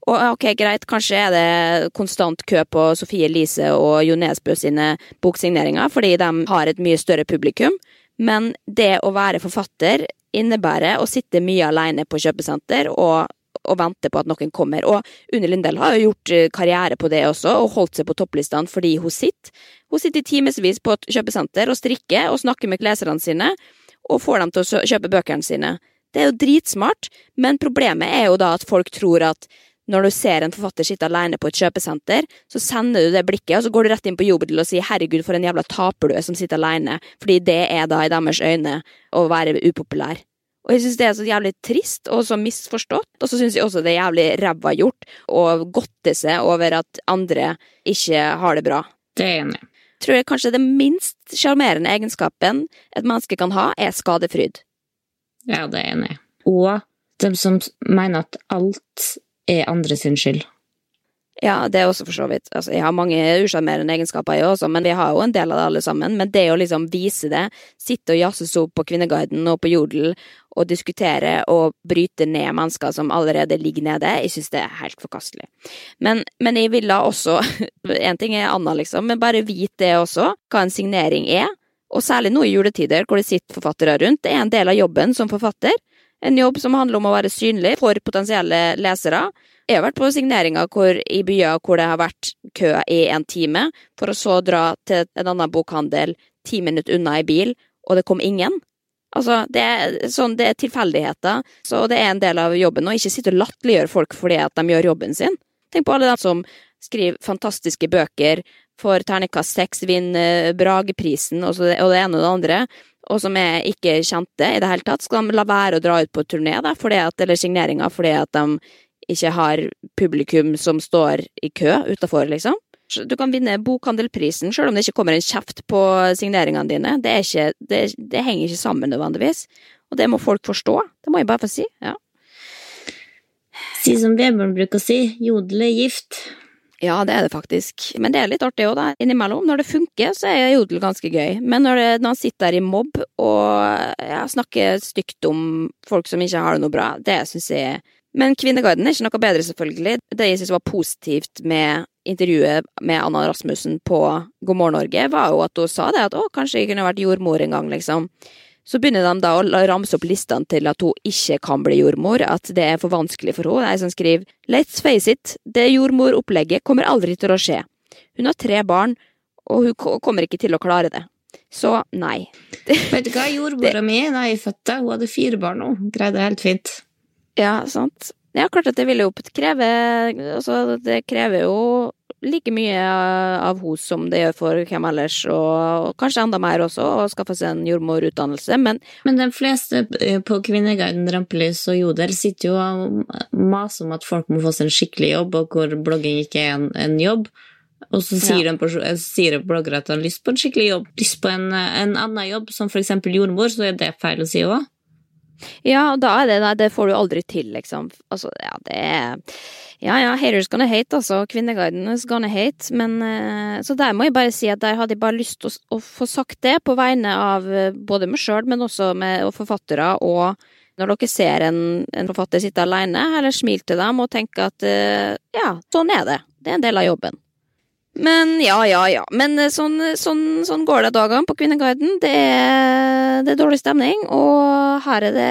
Og ok, greit, kanskje er det konstant kø på Sofie Elise og Jo Nesbø sine boksigneringer, fordi de har et mye større publikum, men det å være forfatter innebærer å sitte mye alene på kjøpesenter og, og vente på at noen kommer. Og Unni Lindell har jo gjort eh, karriere på det også, og holdt seg på topplistene fordi hun sitter. Hun sitter timevis på et kjøpesenter og strikker og snakker med leserne sine, og får dem til å kjøpe bøkene sine. Det er jo dritsmart, men problemet er jo da at folk tror at når du ser en forfatter sitte alene på et kjøpesenter, så sender du det blikket, og så går du rett inn på Jobel og sier 'herregud, for en jævla taper du er som sitter alene', fordi det er da i deres øyne å være upopulær. Og jeg synes det er så jævlig trist og så misforstått, og så synes jeg også det er jævlig ræva gjort å godte seg over at andre ikke har det bra. Det er jeg enig i. Tror jeg kanskje den minst sjarmerende egenskapen et menneske kan ha, er skadefryd. Ja, det er jeg enig i. Og de som mener at alt er andre sin skyld. Ja, det er også for så vidt. Altså, jeg har mange usjarmerende egenskaper, jeg også, men vi har jo en del av det alle sammen. Men det å liksom vise det, sitte og jazze opp på Kvinneguiden og på Jodel og diskutere og bryte ned mennesker som allerede ligger nede, jeg synes det er helt forkastelig. Men, men jeg ville også En ting er Anna, liksom, men bare vite det også, hva en signering er. Og særlig nå i juletider, hvor det sitter forfattere rundt. Det er en del av jobben som forfatter. En jobb som handler om å være synlig for potensielle lesere. Jeg har vært på signeringer i byer hvor det har vært kø i en time, for å så dra til en annen bokhandel ti minutter unna i bil, og det kom ingen. Altså, det er, sånn, det er tilfeldigheter, så det er en del av jobben å ikke sitte og latterliggjøre folk fordi at de gjør jobben sin. Tenk på alle dem som skriver fantastiske bøker, får terningkast seks, vinner Brageprisen og, det, og det ene og det andre, og som er ikke kjente i det hele tatt, skal de la være å dra ut på turné, da, at, eller signeringer, fordi at de ikke har publikum som står i kø utafor, liksom. Du kan vinne bokhandelprisen selv om det ikke kommer en kjeft på signeringene dine. Det, ikke, det, det henger ikke sammen nødvendigvis. Og det må folk forstå. Det må jeg bare få si. ja. Si som Vebjørn bruker å si, jodel er gift. Ja, det er det faktisk. Men det er litt artig òg, da. Innimellom. Når det funker, så er jodel ganske gøy. Men når, det, når han sitter der i mobb og ja, snakker stygt om folk som ikke har det noe bra, det syns jeg Men Kvinneguiden er ikke noe bedre, selvfølgelig. Det jeg syns var positivt med intervjuet med Anna Rasmussen på God morgen Norge, var jo at hun sa det at å, kanskje jeg kunne vært jordmor en gang, liksom. Så begynner de da å ramse opp listene til at hun ikke kan bli jordmor, at det er for vanskelig for henne. Er som skriver Let's face it, det jordmoropplegget kommer aldri til å skje. Hun har tre barn, og hun kommer ikke til å klare det. Så nei. Vet du hva, jordmora mi da jeg fødte, hun hadde fire barn nå. Greide det helt fint. Ja, sant. Ja, klart at det ville jo kreve Altså, det krever jo like mye av henne som det gjør for hvem ellers, og kanskje enda mer også, å skaffe seg en jordmorutdannelse, men Men de fleste på Kvinneguiden, Rampelys og Jodel sitter jo og maser om at folk må få seg en skikkelig jobb, og hvor blogging ikke er en, en jobb. Og så sier, ja. de sier bloggere at de har lyst på en skikkelig jobb, lyst på en, en annen jobb, som for eksempel jordmor, så er det feil å si òg. Ja, da er det Nei, det får du aldri til, liksom. Altså, ja, det er Ja, ja, haters gonna hate, altså. Kvinneguiden is gonna hate. Men uh, Så der må jeg bare si at der hadde jeg bare lyst til å, å få sagt det på vegne av uh, både meg sjøl, men også med forfattere og Når dere ser en, en forfatter sitte alene, eller smil til dem og tenke at eh, ja, sånn er det. Det er en del av jobben. Men ja, ja, ja. Men eh, sånn, sånn, sånn går det dagene på Kvinneguiden. Det er, det er dårlig stemning, og her er det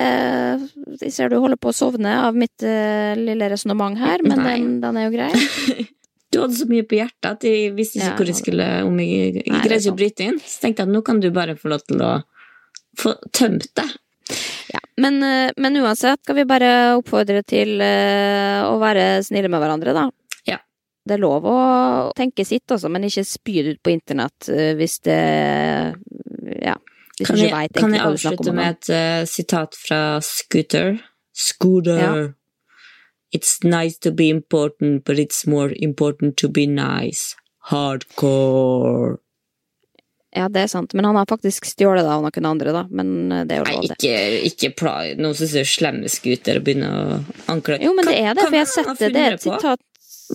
Jeg ser du holder på å sovne av mitt uh, lille resonnement her, men den, den er jo grei. Du hadde så mye på hjertet at jeg visste ikke Ja, hvor jeg skulle om jeg, jeg greide ikke å bryte inn. Så tenkte jeg at nå kan du bare få lov til å få tømt det. Ja, men, eh, men uansett skal vi bare oppfordre til uh, å være snille med hverandre, da. Det er lov å tenke sitt også, men ikke spy det ut på internett eh, hvis det Ja. Hvis Kan jeg, ikke vet kan jeg avslutte med et uh, sitat fra Scooter? Scooter. Ja. It's nice to be important, but it's more important to be nice. Hardcore. Ja, det er sant, men han har faktisk stjålet det av noen andre, da. Men eh, det er jo lov, det. ikke, ikke pla... noen som ser slemme scooter begynner å anklage Jo, men det er det, for jeg har sett det. Det er et sitat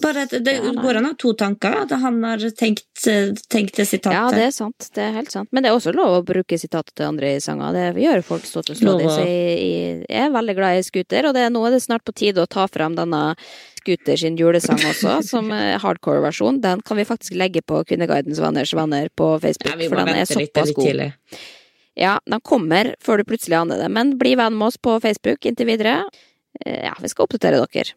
Bare at det Ja, går an å ha to tanker. At han har tenkt, eh, tenkt det sitatet. Ja, det er sant. Det er helt sant. Men det er også lov å bruke sitatet til andre i sanger. Det gjør folk stått og slått i. Så jeg, er veldig glad i scooter, og det, nå er det snart på tide å ta frem denne Scooter sin julesang også, som er hardcore-versjon. Den kan vi faktisk legge på Kvinneguidens venners venner på Facebook, Ja, for den er såpass god. tidlig. Ja, den kommer før du plutselig aner det. Men bli venn med oss på Facebook inntil videre. Eh, Ja, vi skal oppdatere dere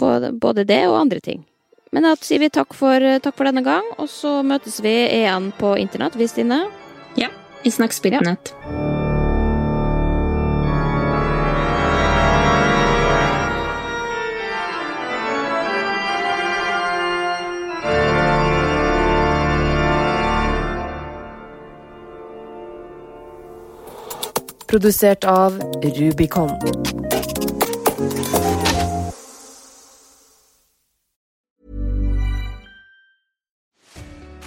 både det og andre ting. Men da sier vi takk for, takk for denne gang, og så møtes vi igjen på internett, vi, Stine. Ja, vi snakkes på Ja. internett. Produsert av Rubicon.